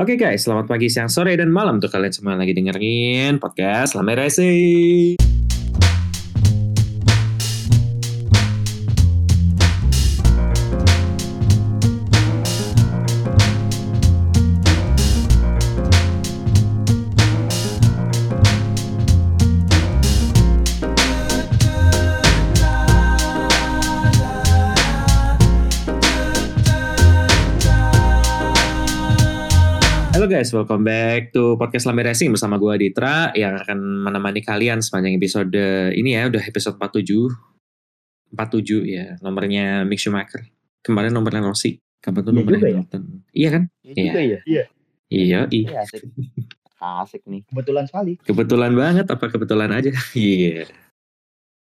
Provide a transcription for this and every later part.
Oke guys, selamat pagi, siang, sore, dan malam untuk kalian semua lagi dengerin podcast Lame Racing. Guys, welcome back to podcast Lame Racing bersama gue Ditra yang akan menemani kalian sepanjang episode ini ya, udah episode 47. 47 ya, nomornya Mick Schumacher. Kemarin nomornya Rossi, kapan tuh Iya nomornya ya? Hamilton. Iya kan? Iya Iya. ya. Iya, iya. Iya asik. Asik nih. Kebetulan sekali. Kebetulan banget apa kebetulan aja? Iya.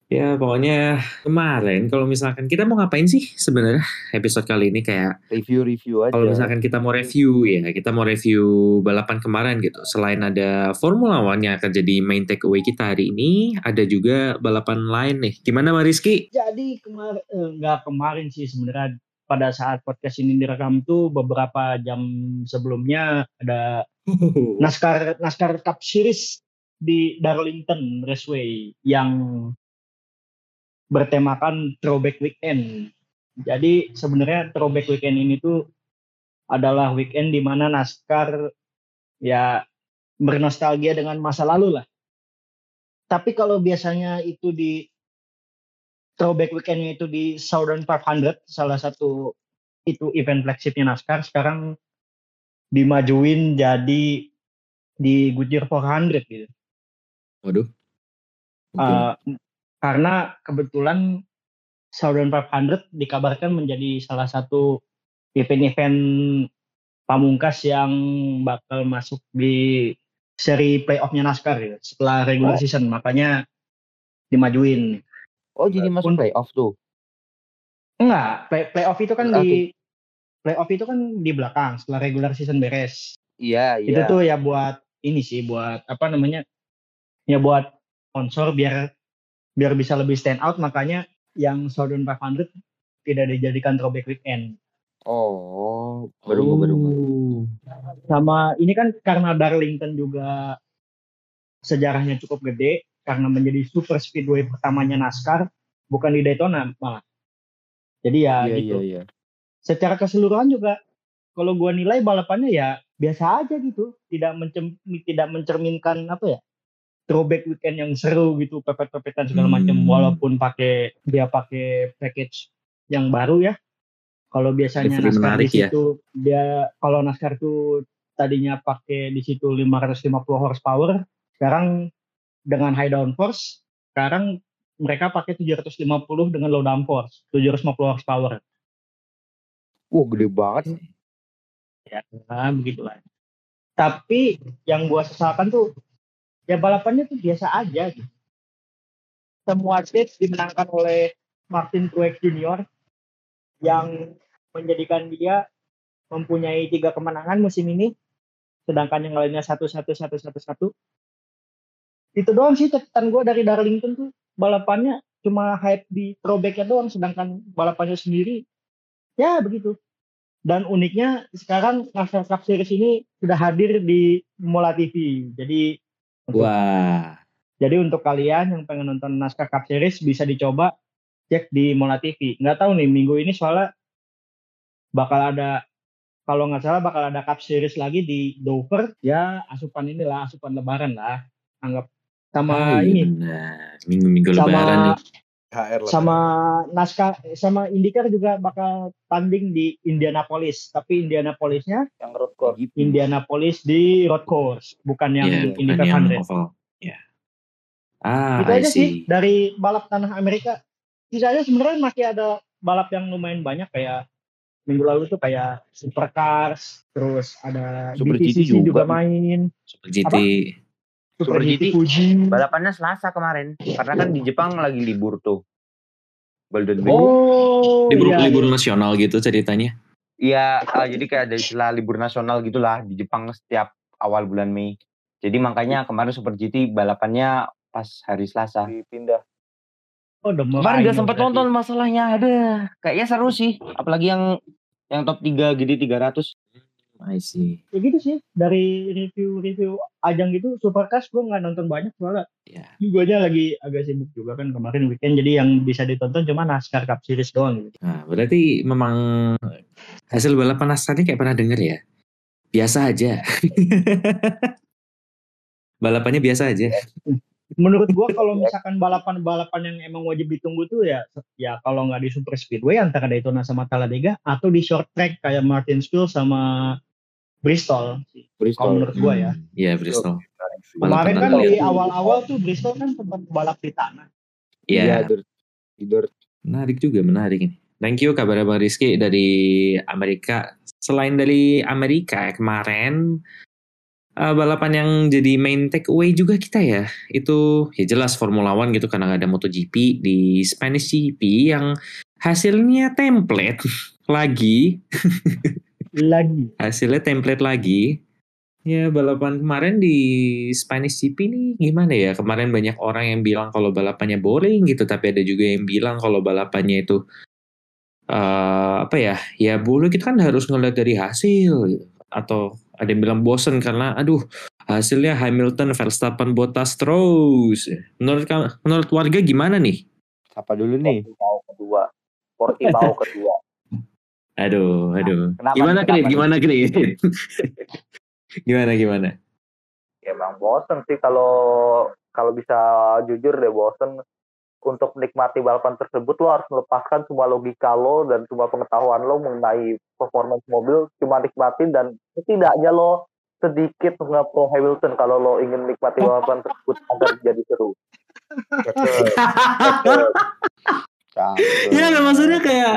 Ya pokoknya kemarin kalau misalkan kita mau ngapain sih sebenarnya episode kali ini kayak Review-review aja. kalau misalkan kita mau review ya kita mau review balapan kemarin gitu selain ada Formula One yang akan jadi main takeaway kita hari ini ada juga balapan lain nih gimana Mbak Rizky? Jadi kemarin nggak kemarin sih sebenarnya pada saat podcast ini direkam tuh beberapa jam sebelumnya ada NASCAR NASCAR Cup Series di Darlington Raceway yang bertemakan Throwback Weekend. Jadi sebenarnya Throwback Weekend ini tuh adalah weekend di mana NASCAR ya bernostalgia dengan masa lalu lah. Tapi kalau biasanya itu di Throwback Weekendnya itu di Southern 500, salah satu itu event flagshipnya NASCAR, sekarang dimajuin jadi di Goodyear 400 gitu. Waduh. Uh, karena kebetulan Southern 500 dikabarkan menjadi salah satu event-event pamungkas yang bakal masuk di seri playoff-nya NASCAR gitu, setelah regular Oh. season makanya dimajuin. Oh jadi masuk playoff tuh. Enggak, play, playoff itu kan Enggak di playoff itu kan di belakang setelah regular season beres. Iya iya. Itu tuh ya buat ini sih buat apa namanya? Ya buat sponsor biar biar bisa lebih stand out makanya yang Southern 500 tidak dijadikan throwback weekend. Oh baru gue baru. Oh. Sama ini kan karena Darlington juga sejarahnya cukup gede karena menjadi super speedway pertamanya NASCAR bukan di Daytona malah. Jadi ya Iya gitu. iya iya. secara keseluruhan juga kalau gua nilai balapannya ya biasa aja gitu tidak mencem, tidak mencerminkan apa ya throwback weekend yang seru gitu pepet-pepetan segala macam Hmm. walaupun pakai dia pakai package yang baru ya kalau biasanya Livery NASCAR menarik di ya. situ dia kalau NASCAR tuh tadinya pakai di situ 550 horsepower sekarang dengan high downforce sekarang mereka pakai 750 dengan low downforce 750 horsepower Wah gede banget. ya nah, begitulah tapi yang gua sesalkan tuh ya balapannya tuh biasa aja gitu semua stage dimenangkan oleh Martin Truex Jr. yang menjadikan dia mempunyai tiga kemenangan musim ini sedangkan yang lainnya satu satu satu satu satu itu doang sih catatan gua dari Darlington tuh balapannya cuma hype di throwbacknya doang sedangkan balapannya sendiri ya begitu dan uniknya sekarang NASCAR Cup Series ini sudah hadir di Mola TV. Jadi untuk, Wah. jadi untuk kalian yang pengen nonton NASCAR Cup Series bisa dicoba cek di Mola TV. Nggak tahu nih minggu ini soalnya bakal ada kalau nggak salah bakal ada Cup Series lagi di Dover. Ya asupan inilah asupan Lebaran lah. Anggap sama Ah, iya ini. Minggu-minggu lebaran nih. HR lah. sama NASCAR sama IndyCar juga bakal tanding di Indianapolis. Tapi Indianapolisnya yang road course. Gitu. Indianapolis di road course, bukan yang Iya, Indy bukan yang 500. oval. Ya. Ah, Itu I aja see. sih dari balap tanah Amerika. Sisanya sebenarnya masih ada balap yang lumayan banyak kayak minggu lalu tuh kayak Supercars, terus ada Super GT juga juga. main, Super GT. Super, Super GT. Fuji. Balapannya Selasa kemarin. Karena kan di Jepang lagi libur tuh. Golden Week. Oh, Libur, iya, libur iya. nasional gitu ceritanya. Iya, eh, jadi kayak ada istilah libur nasional gitulah di Jepang setiap awal bulan Mei. Jadi makanya kemarin Super GT balapannya pas hari Selasa. Dipindah. Oh, Kemarin gak sempat nonton masalahnya ada. Kayaknya seru sih. Apalagi yang yang top 3 GD 300. I see. Ya gitu sih dari review-review ajang gitu Supercars gue nggak nonton banyak soalnya Ya. gue aja lagi agak sibuk juga kan kemarin weekend jadi yang bisa ditonton cuma NASCAR Cup Series doang gitu. Nah, berarti memang hasil balapan NASCAR ini kayak pernah denger ya? Biasa aja. Balapannya biasa aja. Menurut gue kalau misalkan balapan-balapan yang emang wajib ditunggu tuh ya ya kalau nggak di Super Speedway antara Daytona sama Talladega atau di short track kayak Martinsville sama Bristol. Kalau Bristol. menurut gue ya. Iya, Bristol. Kemarin kan di awal-awal tuh Bristol kan sempat balap di tanah. Iya, dirt. Di dirt. menarik juga, menarik ini. Thank you kabar Bang Rizky dari Amerika. Selain dari Amerika kemarin eh, balapan yang jadi main takeaway juga kita ya. Itu ya jelas Formula One gitu karena ada MotoGP di Spanish GP yang hasilnya template lagi Lagi. hasilnya template lagi. Ya balapan kemarin di Spanish GP nih gimana ya? Kemarin banyak orang yang bilang kalau balapannya boring gitu, tapi ada juga yang bilang kalau balapannya itu eh apa ya? Ya boleh kita kan harus ngeliat dari hasil gitu. Atau ada yang bilang bosen karena aduh hasilnya Hamilton, Verstappen, Bottas terus. Menurut menurut warga gimana nih? Apa dulu nih? Portimao kedua. Portimao kedua. Aduh, aduh. Kenapa gimana? Krit? Gimana Krit? gimana gimana? Ya, emang bosen sih kalau kalau bisa jujur deh bosen untuk menikmati balapan tersebut lo harus melepaskan semua logika lo dan semua pengetahuan lo mengenai performance mobil cuma nikmatin dan setidaknya lo sedikit nge-pro Hamilton kalau lo ingin menikmati balapan tersebut agar jadi seru. Betul. Betul. Iya nggak maksudnya kayak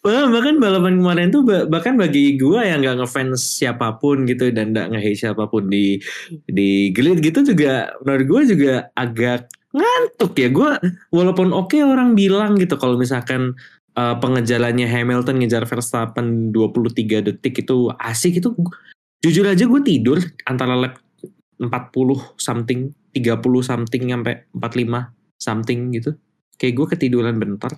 bah- bahkan balapan kemarin tuh ba- bahkan bagi gua yang nggak ngefans siapa pun gitu dan nggak nge siapa pun di di grid gitu juga menurut gua juga agak ngantuk ya. Gua walaupun oke orang bilang gitu kalau misalkan uh, pengejalannya Hamilton ngejar Verstappen 23 detik itu asik itu jujur aja gue tidur antara lap 40 something 30 something sampai 45 something gitu kayak gue ketiduran bentar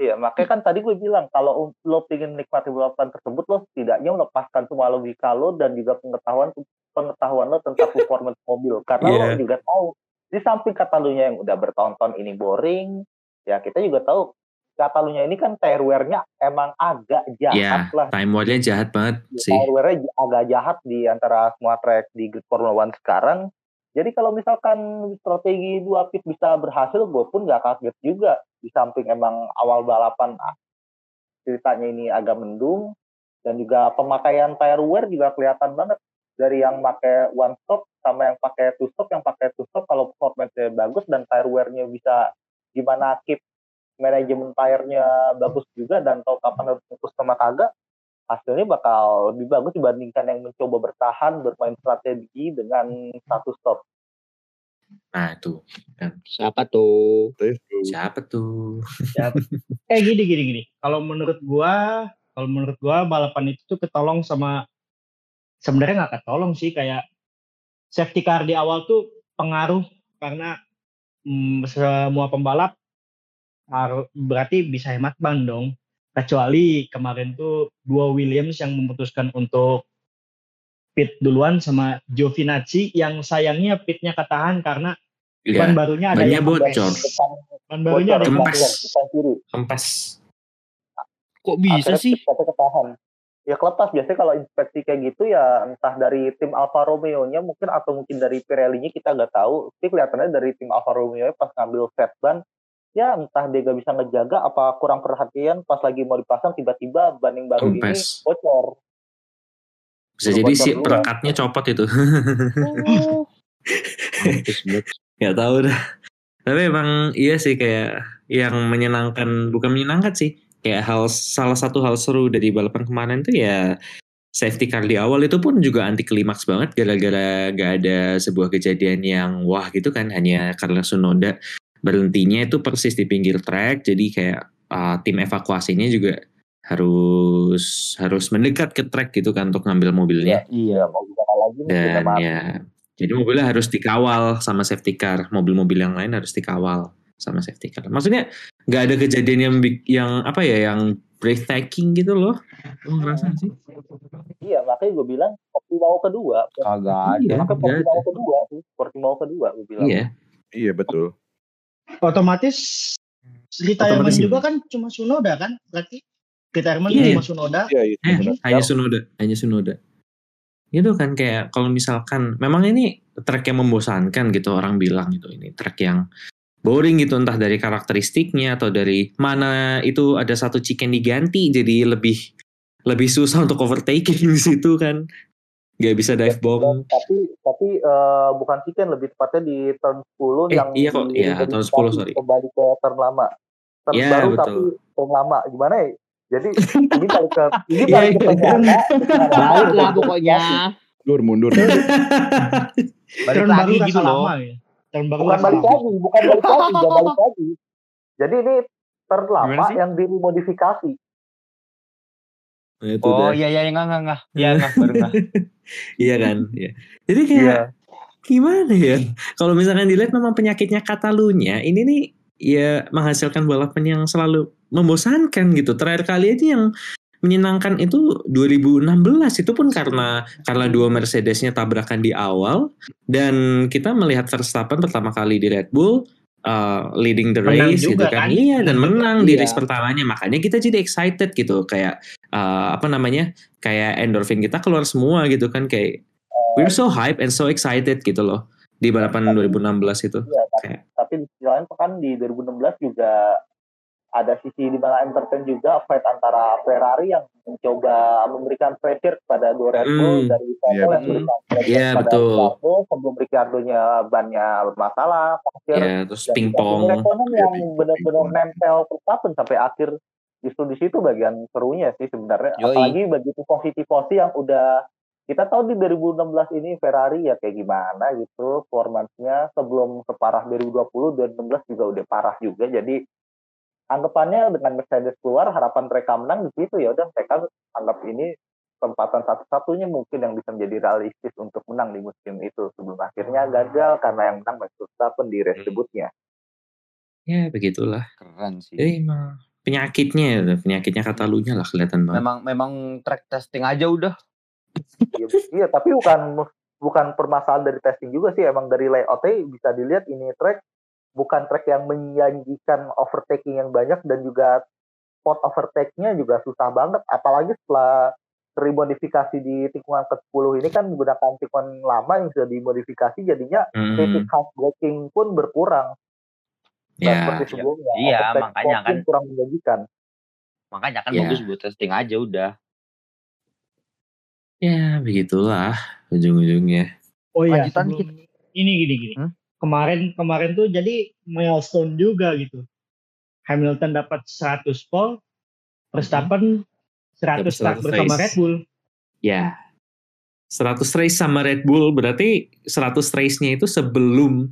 Iya, makanya kan tadi gue bilang kalau lo pengen nikmati balapan tersebut lo setidaknya melepaskan semua logika lo dan juga pengetahuan pengetahuan lo tentang performance mobil karena lo Iya. juga tahu di samping Catalunya yang udah bertahun-tahun ini boring ya kita juga tahu Catalunya ini kan tire wear-nya emang agak jahat lah time war-nya jahat banget sih. tire wear-nya agak jahat di antara semua track di grid Formula One sekarang jadi kalau misalkan strategi dua pit bisa berhasil gue pun gak kaget juga. Di samping emang awal balapan ah, ceritanya ini agak mendung dan juga pemakaian tire wear juga kelihatan banget. Dari yang pakai one stop sama yang pakai two stop yang pakai two stop kalau performance-nya bagus dan tire wear-nya bisa gimana keep manajemen tire-nya bagus juga dan tahu kapan harus fokus sama kagak hasilnya bakal lebih bagus dibandingkan yang mencoba bertahan bermain strategi dengan satu stop Nah, tuh. Siapa tuh? Siapa tuh? Eh gini gini gini. Kalau menurut gua, kalau menurut gua balapan itu tuh ketolong sama sebenarnya nggak ketolong sih kayak safety car di awal tuh pengaruh karena mm, semua pembalap harus berarti bisa hemat ban dong. Kecuali kemarin tuh dua Williams yang memutuskan untuk pit duluan sama Giovinazzi yang sayangnya pitnya ketahan karena ban Ya, barunya ada yang bocor. depan Ban barunya ada yang bocor Kempes. kempes. depan kiri kempes. Kok bisa Akhirnya sih? pitnya ketahan ya kelepas biasanya kalau inspeksi kayak gitu ya entah dari tim Alfa Romeo-nya mungkin atau mungkin dari Pirelli-nya kita nggak tahu tapi kelihatannya dari tim Alfa Romeo pas ngambil set ban ya entah dia gak bisa ngejaga apa kurang perhatian pas lagi mau dipasang tiba-tiba ban yang baru ini Kempes. bocor Bisa jadi si perekatnya copot itu. Gak tahu dah. Tapi emang iya sih kayak yang menyenangkan, bukan menyenangkan sih. Kayak hal salah satu hal seru dari balapan kemarin tuh ya safety car di awal itu pun juga anti klimaks banget gara-gara gak ada sebuah kejadian yang wah gitu kan hanya karena Sunoda berhentinya itu persis di pinggir track jadi kayak uh, tim evakuasinya juga harus harus mendekat ke track gitu kan untuk ngambil mobilnya ya mau gimana lagi dan ya jadi mobilnya harus dikawal sama safety car mobil-mobil yang lain harus dikawal sama safety car maksudnya nggak ada kejadian yang yang apa ya yang breathtaking gitu loh. Lo ngerasa sih? Iya, makanya gue bilang Portimao kedua. Kagak Iya. ada. Makanya nggak ada. Portimao kedua sih. Portimao kedua gue bilang. Iya. Iya betul. Otomatis retirement Otomatis juga kan cuma Sunoda kan? Berarti retirement Iya, cuma Sunoda. Iya itu Eh, benar. hanya Sunoda, hanya Sunoda. Itu kan kayak kalau misalkan memang ini track yang membosankan gitu orang bilang gitu ini track yang boring gitu entah dari karakteristiknya atau dari mana itu ada satu chicken diganti jadi lebih lebih susah untuk overtaking di situ kan nggak bisa dive bomb Tapi tapi eh, bukan chicken lebih tepatnya di turn 10 Eh, yang iya kok. di- Iya, turn 10, sorry. Kembali ke turn lama. Turn Iya, baru betul. tapi turn lama. Gimana ya? Jadi ini balik ke ini Iya, balik ke iya. turn lama. Balik lah pokoknya. Mundur mundur. Balik Turn lagi baru gitu loh. lama ya. Turn baru Bukan balik lama. lagi, bukan balik lagi, balik lagi. Jadi ini turn lama yang dimodifikasi. Nah, itu Oh iya iya enggak enggak enggak. Iya enggak baru enggak. iya kan Iya. jadi kayak Iya. gimana ya kalau misalkan dilihat memang penyakitnya Katalunya ini nih ya menghasilkan balapan yang selalu membosankan gitu terakhir kali aja yang menyenangkan itu 2016 itu pun karena karena dua Mercedesnya tabrakan di awal dan kita melihat Verstappen pertama kali di Red Bull uh, leading the Menang race gitu kan. kan? iya dan menang di Iya. race pertamanya. Makanya kita jadi excited gitu. Kayak uh, apa namanya kayak endorfin kita keluar semua gitu kan. Kayak we're so hype and so excited gitu loh. Di balapan 2016 itu. Iya, tapi, kayak tapi di sisi lain kan di 2016 juga ada sisi di mana entertain juga fight antara Ferrari yang mencoba memberikan pressure kepada dua Red Bull Hmm. dari Vettel Iya, yang betul. memberikan pressure Iya, kepada. Ricardo sebelum Ricardo-nya bannya bermasalah, pasir, ya terus dan pingpong Iya, yang ping- benar-benar nempel Verstappen sampai akhir justru di situ bagian serunya sih sebenarnya Yoi. apalagi bagi tifosi-tifosi yang udah kita tahu di 2016 ini Ferrari ya kayak gimana gitu performance-nya sebelum separah 2020 2016 juga udah parah juga jadi anggapannya dengan Mercedes keluar harapan mereka menang di situ ya udah mereka anggap ini kesempatan satu-satunya mungkin yang bisa menjadi realistis untuk menang di musim itu. Sebelum akhirnya gagal karena yang menang Max Verstappen di race debutnya ya begitulah. Keren sih. jadi emang penyakitnya penyakitnya Katalunya lah kelihatan banget. Memang memang track testing aja udah. Iya, iya, tapi bukan bukan permasalahan dari testing juga sih, emang dari layoutnya bisa dilihat ini track bukan track yang menjanjikan overtaking yang banyak dan juga spot overtake-nya juga susah banget, apalagi setelah remodifikasi di tikungan ke-10 ini kan menggunakan tikungan lama yang sudah dimodifikasi jadinya Hmm, titik half braking pun berkurang ya seperti sebelumnya. Iya, Overtake makanya kan. kurang menjanjikan. Makanya kan Iya. bagus buat testing aja udah. ya begitulah ujung-ujungnya Oh iya, Lanjutan sebelum- ini gini gini. Hmm? Kemarin kemarin tuh jadi milestone juga gitu. Hamilton dapat 100 pole, Verstappen 100 Dapat 100 start bersama race. Red Bull. ya 100 race sama Red Bull berarti 100 race-nya itu sebelum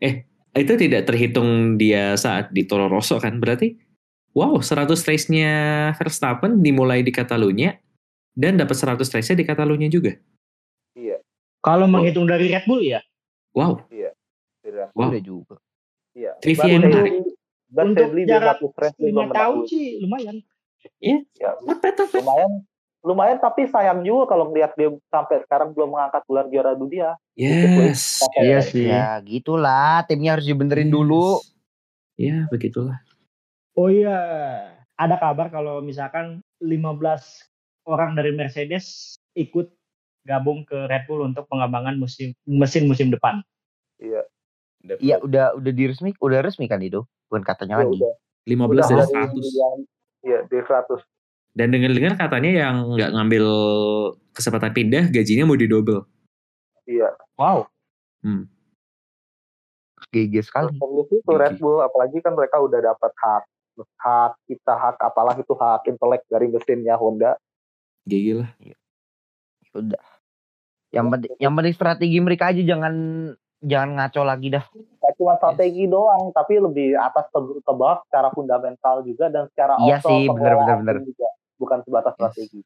eh itu tidak terhitung dia saat di Toro Rosso kan berarti wow 100 race-nya Verstappen dimulai di Catalunya dan dapat 100 race-nya di Catalunya juga Iya, Kalau menghitung dari Red Bull ya, wow tidak. wow Udah juga. Iya. Trivia yang menarik. baru Untuk Sadly jarak 200 race dia 5 belum tahun sih lumayan. Ya, bad, not bad. lumayan lumayan tapi sayang juga kalau ngelihat dia sampai sekarang belum mengangkat gelar juara dunia yes Iya sih. Ya gitulah, timnya harus dibenerin dulu. ya begitulah Oh iya, ada kabar kalau misalkan 15 orang dari Mercedes ikut gabung ke Red Bull untuk pengembangan musim mesin musim depan. iya Iya udah udah diresmi, udah resmi kan itu, bukan katanya Ya, lagi. udah. 15 udah dari dari 100 yang iya dari 100 dan dengar-dengar katanya yang nggak ngambil kesempatan pindah gajinya mau didouble. Iya. Wow. Hmm. GG sekali. Bagus itu Red Bull apalagi kan mereka udah dapat hak hak kita hak apalah itu hak intelek dari mesinnya Honda. Gigi lah. Udah. Yang penting yang penting strategi mereka aja jangan jangan ngaco lagi dah. Gak cuma strategi doang tapi lebih atas ke, ke bawah secara fundamental juga dan secara Iya auto sih, bener, bener, bener. juga bukan sebatas strategi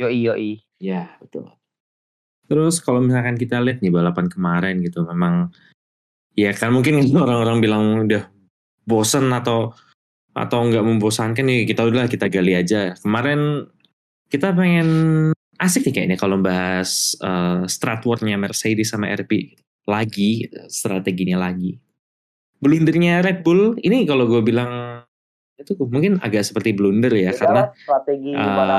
Yoi yoi. Ya, betul. Terus kalau misalkan kita lihat nih balapan kemarin gitu, memang ya kan mungkin orang-orang bilang udah bosen atau atau nggak membosankan nih kita udah kita gali aja. Kemarin kita pengen asik nih kayaknya kalau bahas uh, Mercedes sama RP lagi strateginya lagi. Blundernya Red Bull ini kalau gue bilang itu mungkin agak seperti blunder ya Beda karena strategi uh, gimana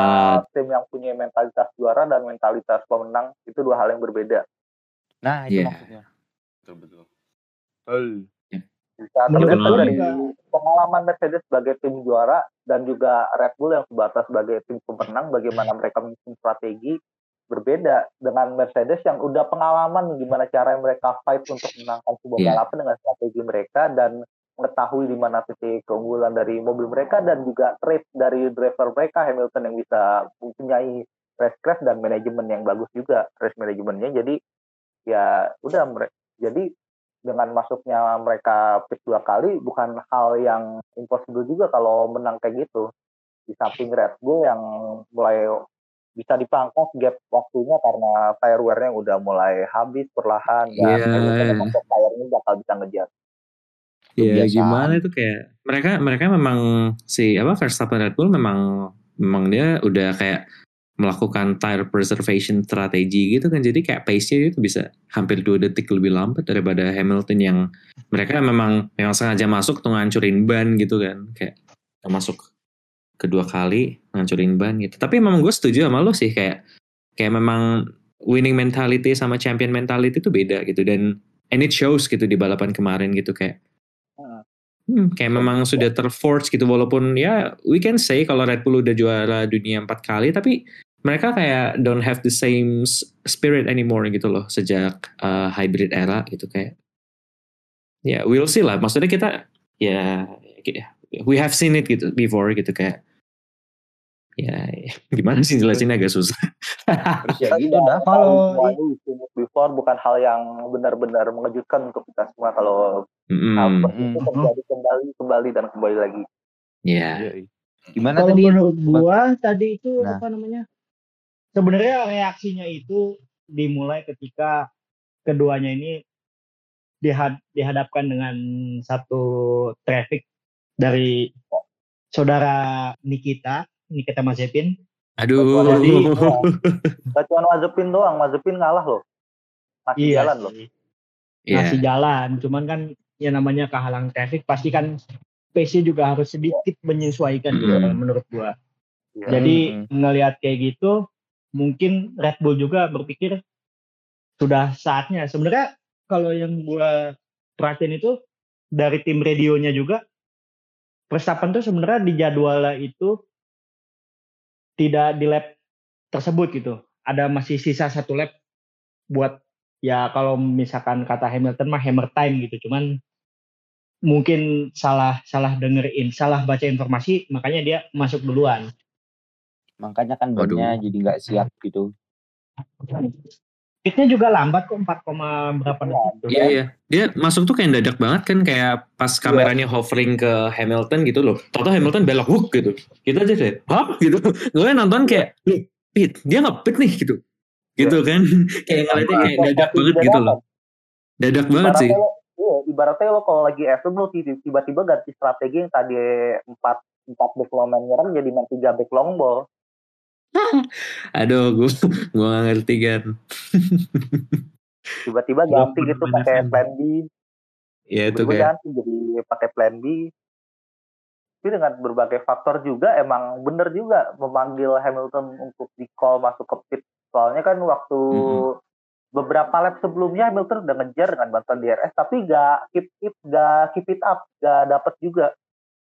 tim yang punya mentalitas juara dan mentalitas pemenang itu dua hal yang berbeda. Nah, itu Iya. maksudnya. Betul betul. Betul. Bisa Menurut terlihat dari pengalaman Mercedes sebagai tim juara dan juga Red Bull yang sebatas sebagai tim pemenang bagaimana mereka menyusun strategi berbeda dengan Mercedes yang udah pengalaman gimana cara mereka fight untuk menangkan sebuah Iya. balapan dengan strategi mereka dan mengetahui di mana titik keunggulan dari mobil mereka dan juga trait dari driver mereka Hamilton yang bisa mempunyai race crash dan manajemen yang bagus juga race manajemennya jadi ya udah jadi dengan masuknya mereka pit dua kali bukan hal yang impossible juga kalau menang kayak gitu di samping Red Bull yang mulai bisa dipangkas gap waktunya karena tire wear-nya udah mulai habis perlahan dan Iya. Hamilton memang top tire-nya bakal bisa ngejar ya Kebiasaan. gimana itu kayak mereka mereka memang si apa Verstappen Red Bull memang memang dia udah kayak melakukan tire preservation strategi gitu kan jadi kayak pace-nya itu bisa hampir dua detik lebih lambat daripada Hamilton yang mereka memang memang sengaja masuk tuh ngancurin ban gitu kan kayak masuk kedua kali ngancurin ban gitu. Tapi memang gue setuju sama lo sih kayak kayak memang winning mentality sama champion mentality itu beda gitu. Dan and it shows gitu di balapan kemarin gitu kayak Hmm, kayak memang sudah terforce gitu. Walaupun ya we can say kalau Red Bull udah juara dunia empat kali tapi mereka kayak don't have the same spirit anymore gitu loh sejak uh, hybrid era gitu kayak. Ya we'll see lah. Maksudnya kita ya kayak- we have seen it gitu before gitu kayak ya gimana sih jelasinnya agak susah Terus ya gitu dah. Kalau before bukan hal yang benar-benar mengejutkan untuk kita semua kalau Mm-mm. hal seperti itu Mm. terjadi kembali kembali dan kembali lagi ya Gimana Kalau tadi? menurut gua tadi itu Nah. apa namanya? Sebenarnya reaksinya itu dimulai ketika keduanya ini dihad- dihadapkan dengan satu traffic dari saudara Nikita, Nikita Mazepin. aduh Gak cuma Mazepin doang Mazepin ngalah loh masih jalan loh sih, ya masih jalan. Cuman kan ya namanya kehalang traffic pasti kan pace-nya juga harus sedikit menyesuaikan gitu Mm. kan menurut gua. Iya. Jadi Hmm. ngelihat kayak gitu, mungkin Red Bull juga berpikir sudah saatnya. Sebenarnya kalau yang gua perhatiin itu dari tim radionya juga, Verstappen tuh sebenarnya di jadwal itu tidak di lap tersebut gitu. Ada masih sisa satu lap buat ya kalau misalkan kata Hamilton mah hammer time gitu. Cuman mungkin salah salah dengerin, salah baca informasi, makanya dia masuk duluan. Makanya kan bannya jadi nggak siap gitu. Pitnya juga lambat kok 4, berapa detik tuh. Iya iya. Dia masuk tuh kayak dadak banget kan kayak pas kameranya hovering ke Hamilton gitu loh. Toto Hamilton belok wuk gitu. Kita aja kayak, "Hah?" gitu. Gue nonton kayak, "Loh, pit, dia nge-pit nih gitu." Gitu kan. kayak ngeliatnya kayak dadak banget gitu loh. Dadak banget sih. Ibaratnya lo, iya, ibaratnya lo kalau lagi FM lo tiba- tiba-tiba ganti strategi yang tadi empat empat back long man nyerang jadi main tiga back long ball. Aduh, gue gue gak ngerti kan. Tiba-tiba ganti gitu pakai plan B. Ya itu kayak, ganti jadi pakai plan B. Tapi dengan berbagai faktor juga emang bener juga memanggil Hamilton untuk di call masuk ke pit. Soalnya kan waktu Mhm. beberapa lap sebelumnya Hamilton udah ngejar dengan bantuan DRS tapi gak keep it gak keep it up gak dapet juga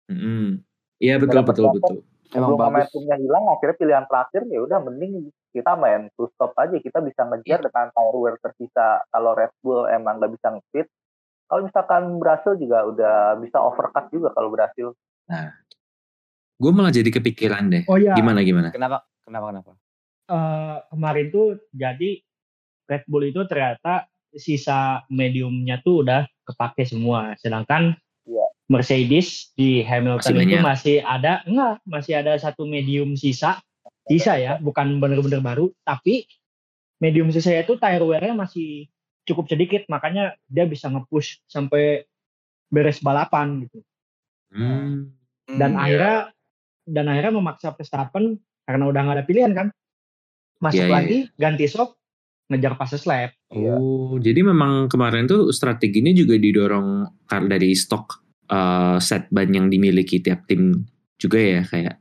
mm, iya betul Dapat betul dapat. betul. Emang sebelum bagus. momentumnya hilang akhirnya pilihan terakhir ya udah mending kita main full stop aja kita bisa ngejar dengan tire wear tersisa kalau Red Bull emang nggak bisa ngepit kalau misalkan berhasil juga udah bisa overcut juga kalau berhasil Gue malah jadi kepikiran deh. Oh ya, Gimana gimana? Kenapa? Kenapa? Kenapa? eh, kemarin tuh jadi Red Bull itu ternyata sisa mediumnya tuh udah kepake semua. Sedangkan Iya. Mercedes di Hamilton Masih itu banyak. masih ada enggak, masih ada satu medium sisa. Sisa ya, bukan bener-bener baru, tapi medium sisa itu tire wear-nya masih cukup sedikit, makanya dia bisa nge-push sampai beres balapan gitu. Hmm. dan Hmm, akhirnya dan akhirnya memaksa Verstappen karena udah nggak ada pilihan kan masuk Iya, iya, lagi ganti shock ngejar fase lap Iya. Oh, jadi memang kemarin tuh strateginya juga didorong karena dari stok eh, set ban yang dimiliki tiap tim juga ya kayak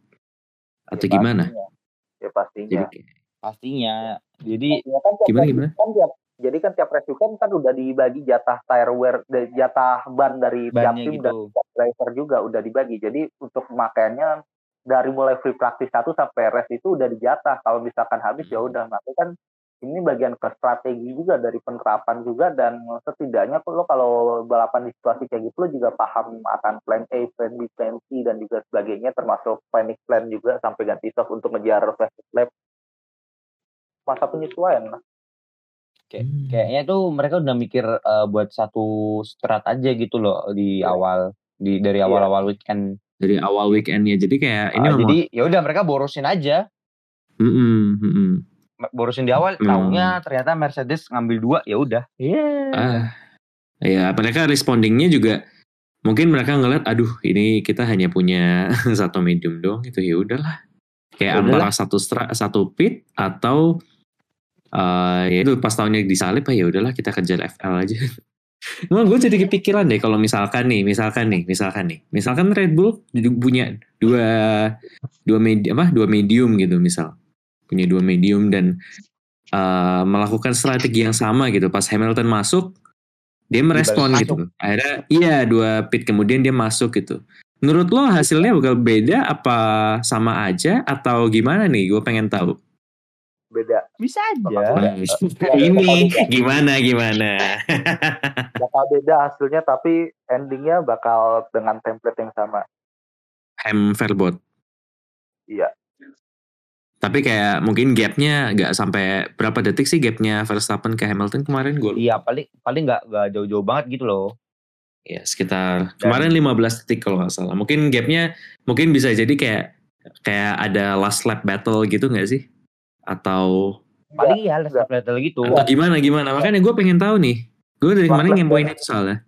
atau Ya, gimana? pastinya. Ya pastinya. Jadi kayak- Pastinya. Jadi Pastinya kan tiap Gimana, race gimana? Kan tiap, jadi kan tiap race weekend kan udah dibagi jatah tire wear, jatah ban dari tiap Bannya tim dan gitu. tiap driver juga udah dibagi. Jadi untuk pemakaiannya dari mulai free practice 1 sampai race itu udah dijatah. Kalau misalkan habis ya udah. Makanya kan ini bagian ke strategi juga dari penerapan juga dan setidaknya lo kalau balapan di situasi kayak gitu lo juga paham akan plan A, plan B, plan C dan juga sebagainya termasuk panic plan juga sampai ganti shock untuk ngejar fast lap masa penyesuaian lah. kayak, Hmm. kayaknya tuh mereka udah mikir eh, buat satu strat aja gitu loh di Iya. awal di dari awal-awal weekend. dari awal weekendnya jadi kayak ini memang jadi ya udah mereka borosin aja. Mm-mm, mm-mm. Borosin di awal, Hmm. taunya ternyata Mercedes ngambil dua, ya udah. iya. Ah ya mereka respondingnya juga mungkin mereka ngeliat aduh ini kita hanya punya satu medium dong itu ya udahlah. Kayak Ya antara satu stra, satu pit atau eh ya itu pas tahunnya disalip ah ya udahlah kita kejar FL aja. Emang gue jadi kepikiran deh kalau misalkan nih, misalkan nih, misalkan nih, misalkan Red Bull jadi punya dua dua medium apa dua medium gitu misal punya dua medium dan eh, melakukan strategi yang sama gitu. Pas Hamilton masuk dia merespon Dibalik gitu akhirnya iya dua pit kemudian dia masuk gitu. Menurut lo hasilnya bakal beda apa sama aja atau gimana nih? Gue pengen tahu. Beda. Bisa aja. ini gimana gimana? Bakal beda hasilnya tapi endingnya bakal dengan template yang sama. Ham Verbot Iya. Tapi kayak mungkin gapnya nggak sampai berapa detik sih gapnya Verstappen ke Hamilton kemarin gue Iya, paling paling nggak nggak jauh-jauh banget gitu loh. ya sekitar kemarin 15 detik kalau nggak salah. Mungkin gapnya mungkin bisa jadi kayak kayak ada last lap battle gitu nggak sih? Atau Paling ya last lap battle gitu. atau gimana gimana? Makanya gue pengen tahu nih. Gue dari kemarin ngempoin itu soalnya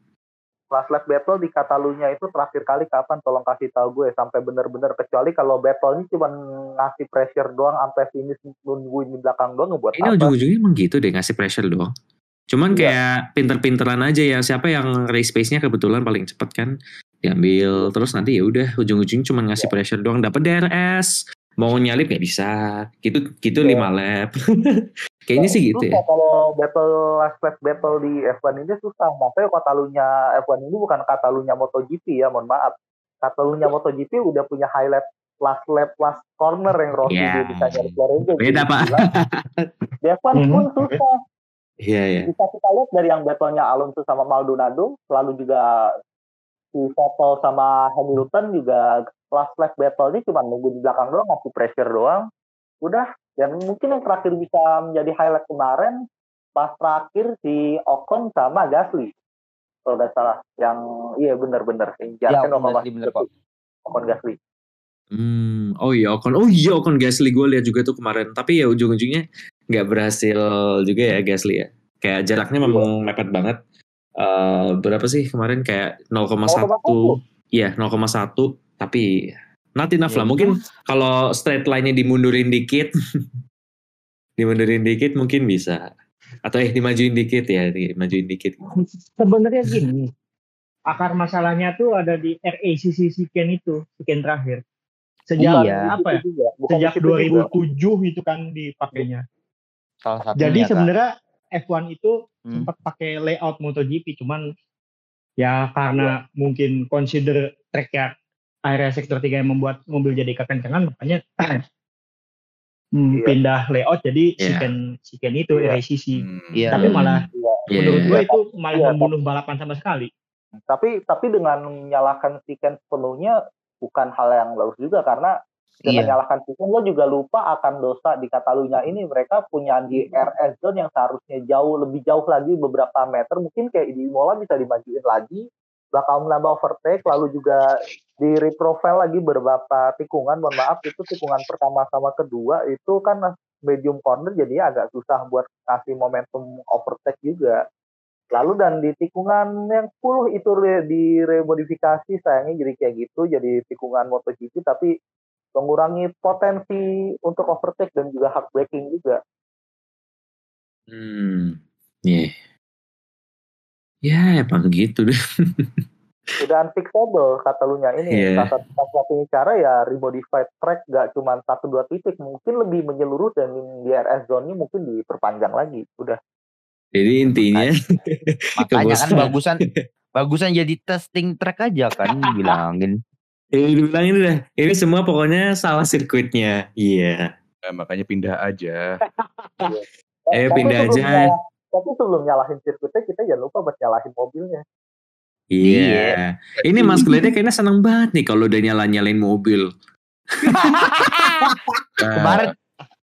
Last lap battle di Catalunya itu terakhir kali kapan tolong kasih tahu gue sampai bener-bener kecuali kalau battle ini cuma ngasih pressure doang sampai finish nungguin di belakang doang ngebuat ini ujung-ujungnya emang gitu deh ngasih pressure doang cuman Iya. kayak pinter-pinteran aja ya siapa yang race pace-nya kebetulan paling cepet kan diambil terus nanti ya udah ujung-ujung cuma Iya. ngasih pressure doang dapat DRS mau nyalip nggak bisa gitu gitu Iya. lima lap kayaknya sih gitu ya kalau battle last lap battle di F1 ini susah. Makanya Katalunya F1 ini bukan Katalunya MotoGP ya, mohon maaf. Katalunya MotoGP udah punya high lap last lap last corner yang Rossi dia bisa nyari Lorenzo. Beda, Pak. Di F1 pun susah. iya iya Bisa kita lihat dari yang battlenya Alonso sama Maldonado, lalu juga si Vettel sama Hamilton juga last lap battle ini cuma nunggu di belakang doang, ngasih pressure doang. Udah, dan mungkin yang terakhir bisa menjadi highlight kemarin pas terakhir si Ocon sama Gasly. Kalau nggak salah, yang iya bener-bener yang Ya, Ocon bener kok. Ocon Gasly. Hmm, oh iya Ocon, oh iya Ocon Gasly gue lihat juga tuh kemarin. Tapi ya ujung-ujungnya nggak berhasil juga ya Gasly ya. Kayak jaraknya memang mepet banget. Eh berapa sih kemarin kayak 0,1 Iya 0,1 tapi not enough Ya, lah. Mungkin kalau straight line-nya dimundurin dikit, dimundurin dikit mungkin bisa. Atau eh dimajuin dikit ya, dimajuin dikit. sebenarnya gini akar masalahnya tuh ada di RACC Siken itu Siken terakhir sejak Iya. apa ya juga. Bukan sejak di situ juga. 2007 itu kan dipakainya Salah satunya. jadi sebenarnya F1 itu Hmm. sempat pakai layout MotoGP cuman ya karena mungkin consider tracknya area sektor 3 yang membuat mobil jadi kekencangan makanya hmm, Iya. pindah layout jadi Iya. Siken Siken itu Iya. RACC Hmm. Iya. tapi malah Iya. Iya, menurut iya. gue itu malah Iya, membunuh balapan sama sekali tapi tapi dengan menyalahkan Siken sepenuhnya bukan hal yang bagus juga karena dengan Iya. menyalahkan Siken lo juga lupa akan dosa di Katalunya ini mereka punya di RS zone yang seharusnya jauh lebih jauh lagi beberapa meter mungkin kayak di Imola bisa dimajuin lagi bakal menambah overtake lalu juga di reprofile lagi beberapa tikungan mohon maaf itu tikungan pertama sama kedua itu kan medium corner jadinya agak susah buat kasih momentum overtake juga Lalu dan di tikungan yang 10 itu re- diremodifikasi sayangnya jadi kayak gitu jadi tikungan MotoGP tapi mengurangi potensi untuk overtake dan juga hard braking juga. Hmm. Iya. Ya, emang gitu deh. Udah unfixable kata lu nya ini Iya. salah satu satunya cara ya remodified track gak cuma satu dua titik mungkin lebih menyeluruh dan di RS zone-nya mungkin diperpanjang lagi. Udah Jadi intinya Makanya kan bagusan bagusan jadi testing track aja kan bilangin. ini dibilangin udah. Ini semua pokoknya salah sirkuitnya. Iya. Nah, makanya pindah aja. Eh, Tapi pindah aja. tapi sebelum nyalahin sirkuitnya kita jangan lupa buat nyalahin mobilnya. Iya. Ini Mas Gledek kayaknya seneng banget nih kalau udah nyala-nyalain mobil. Nah, Kemarin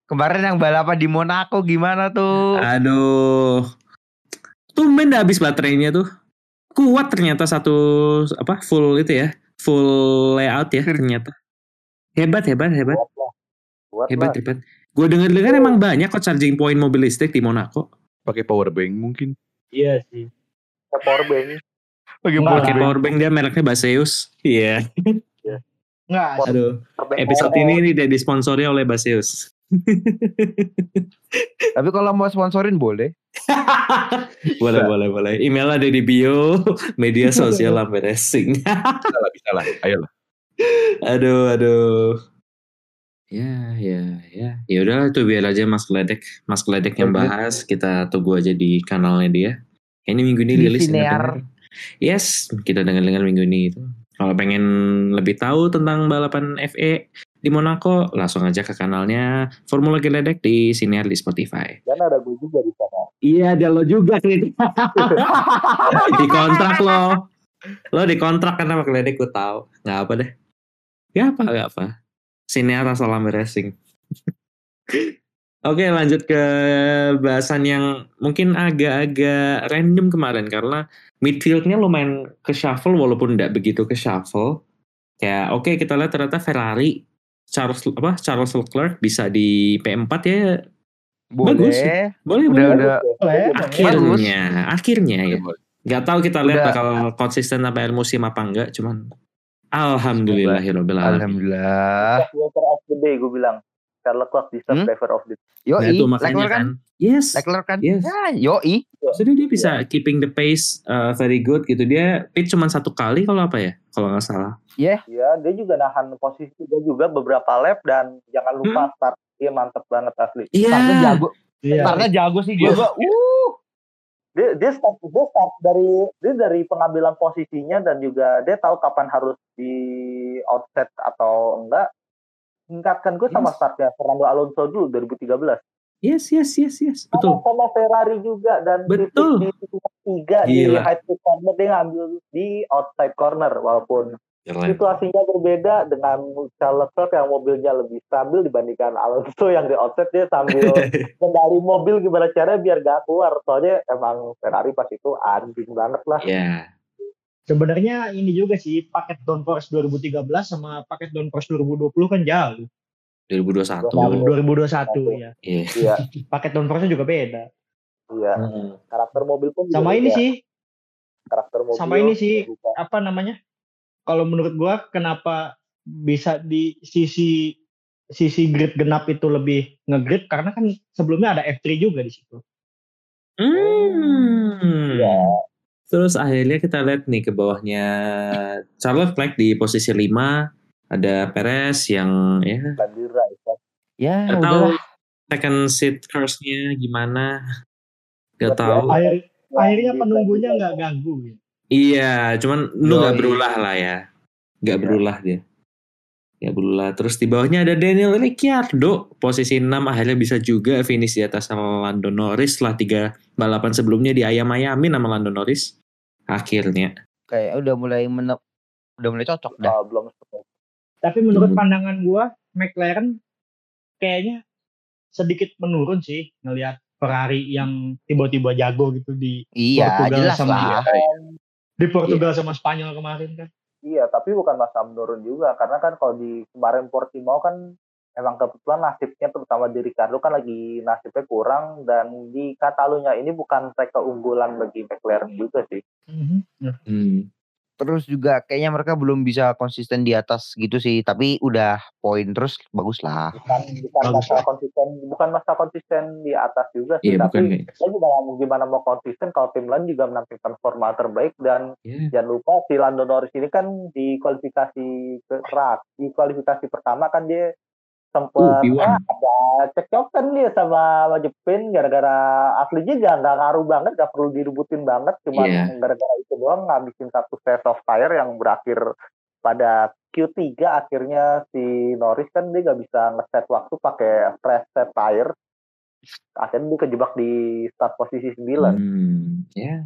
kemarin yang balapan di Monaco gimana tuh? Aduh. Tumben dah habis baterainya tuh. Kuat ternyata satu apa full itu ya. Full layout ya ternyata. Hebat hebat hebat. Hebat lah. hebat. Gue denger-dengar emang banyak kok charging point mobil listrik di Monaco. pakai power bank mungkin. Iya sih. Ke power bank. Pakai lah. powerbank dia mereknya Baseus. Iya. Enggak, Aduh. Power bank Episode power ini ini udah disponsori oleh Baseus. Tapi kalau mau sponsorin boleh. boleh boleh boleh. Email ada di bio media sosial Lambe Racing. Bisa lah, bisa lah. Ayolah. aduh aduh. Ya ya ya. Ya udah tuh biar aja Mas Gledek, Mas Gledek yang bahas. Kita tunggu aja di kanalnya dia. Ini minggu ini Di rilis. Sinear. Yes, kita dengar-dengar minggu ini itu. Kalau pengen lebih tahu tentang balapan FE di Monaco, langsung aja ke kanalnya Formula Gledek di Sinear di Spotify. Dan ada gue juga di sana. Iya, ada lo juga kritik. di kontrak lo. Lo di kontrak kan sama Gledek gue tahu. Nggak apa deh. Gak apa, gak apa. Sinear asal Lambe Racing. Oke lanjut ke bahasan yang mungkin agak-agak random kemarin karena midfieldnya lumayan ke shuffle walaupun tidak begitu ke shuffle. Kayak oke kita lihat ternyata Ferrari Charles apa Charles Leclerc bisa di P4 ya Bagus. Boleh. boleh Udah boleh udah boleh. akhirnya akhirnya ya nggak tahu kita lihat Udah. bakal konsisten sampai akhir musim apa enggak cuman alhamdulillah alamin Alhamdulillah. Driver of the day gue bilang. Charles Leclerc deserve Hmm? driver of the day. Nah, itu makanya kan. kan yes Leclerc kan. Yes. Ya, yoi. Jadi dia bisa keeping the pace uh, very good gitu. Dia pit cuma satu kali kalau apa ya? Kalau nggak salah. Ya, dia juga nahan posisi dia juga beberapa lap dan jangan lupa start. Dia mantep banget asli. Startnya Iya. jago. Iya. Startnya jago sih dia. Gua. Uh. Dia dia start dia start dari dia dari pengambilan posisinya dan juga dia tahu kapan harus di outset atau enggak. Tingkatkan gue sama Yes. startnya Fernando Alonso dulu 2013. Yes, yes, yes, yes. Betul. Sama, sama Ferrari juga dan Betul. di titik tiga di high speed corner dia ngambil di outside corner walaupun situasinya berbeda dengan Charles Leclerc yang mobilnya lebih stabil dibandingkan Alonso yang di outside dia sambil kendali mobil gimana caranya biar gak keluar soalnya emang Ferrari pas itu anjing banget lah Ya. Sebenarnya ini juga sih paket downforce 2013 sama paket downforce 2020 kan jauh. 2021. Betul. 2021 ya. Iya. iya Paket downforce juga beda. iya karakter mobil pun juga Sama ini beda. sih, karakter mobil sama ini sih. juga. apa namanya? Kalau menurut gua kenapa bisa di sisi sisi grid genap itu lebih ngegrid karena kan sebelumnya ada F3 juga di situ. Hmm. Iya. Terus akhirnya kita lihat nih ke bawahnya Charles Leclerc di posisi 5 ada Perez yang ya Bandira itu Ya, nggak tahu second seat curse-nya gimana nggak tahu Akhir, akhirnya penunggunya nggak ganggu. Gitu. Iya, cuman lu nggak berulah lah ya. Nggak Iya. berulah dia. Nggak berulah. Terus di bawahnya ada Daniel Ricciardo. Posisi 6 akhirnya bisa juga finish di atas Lando Norris setelah tiga balapan sebelumnya di ayam-ayamin sama Lando Norris. Akhirnya. Kayak udah mulai menep, udah mulai cocok dah. Ah, belum. Tapi menurut Hmm. pandangan gua McLaren kayaknya sedikit menurun sih ngelihat Ferrari yang tiba-tiba jago gitu di Iya, Portugal jelas sama lah. di Portugal sama Spanyol kemarin kan. Iya, tapi bukan masa menurun juga karena kan kalau di kemarin Portimao kan emang kebetulan nasibnya terutama di Ricardo kan lagi nasibnya kurang dan di Catalunya ini bukan track keunggulan bagi McLaren juga sih. Mhm. Hmm. Terus juga kayaknya mereka belum bisa konsisten di atas gitu sih, tapi udah poin terus bagus lah. Bukan bukan Bagus masalah konsisten, bukan masalah konsisten di atas juga sih, bukan tapi kayak. saya juga nggak mau gimana mau konsisten kalau tim lain juga menampilkan forma terbaik dan Ya. jangan lupa si Lando Norris ini kan di kualifikasi keras di kualifikasi pertama kan dia sempat Uh, P1. ah, ada cekcokan dia sama Majepin gara-gara aslinya jangan nggak ngaruh banget nggak perlu direbutin banget cuman Iya. gara-gara itu doang ngabisin satu set of tire yang berakhir pada Q3 akhirnya si Norris kan dia nggak bisa ngeset waktu pakai fresh set tire akhirnya dia kejebak di start posisi 9 Hmm, ya.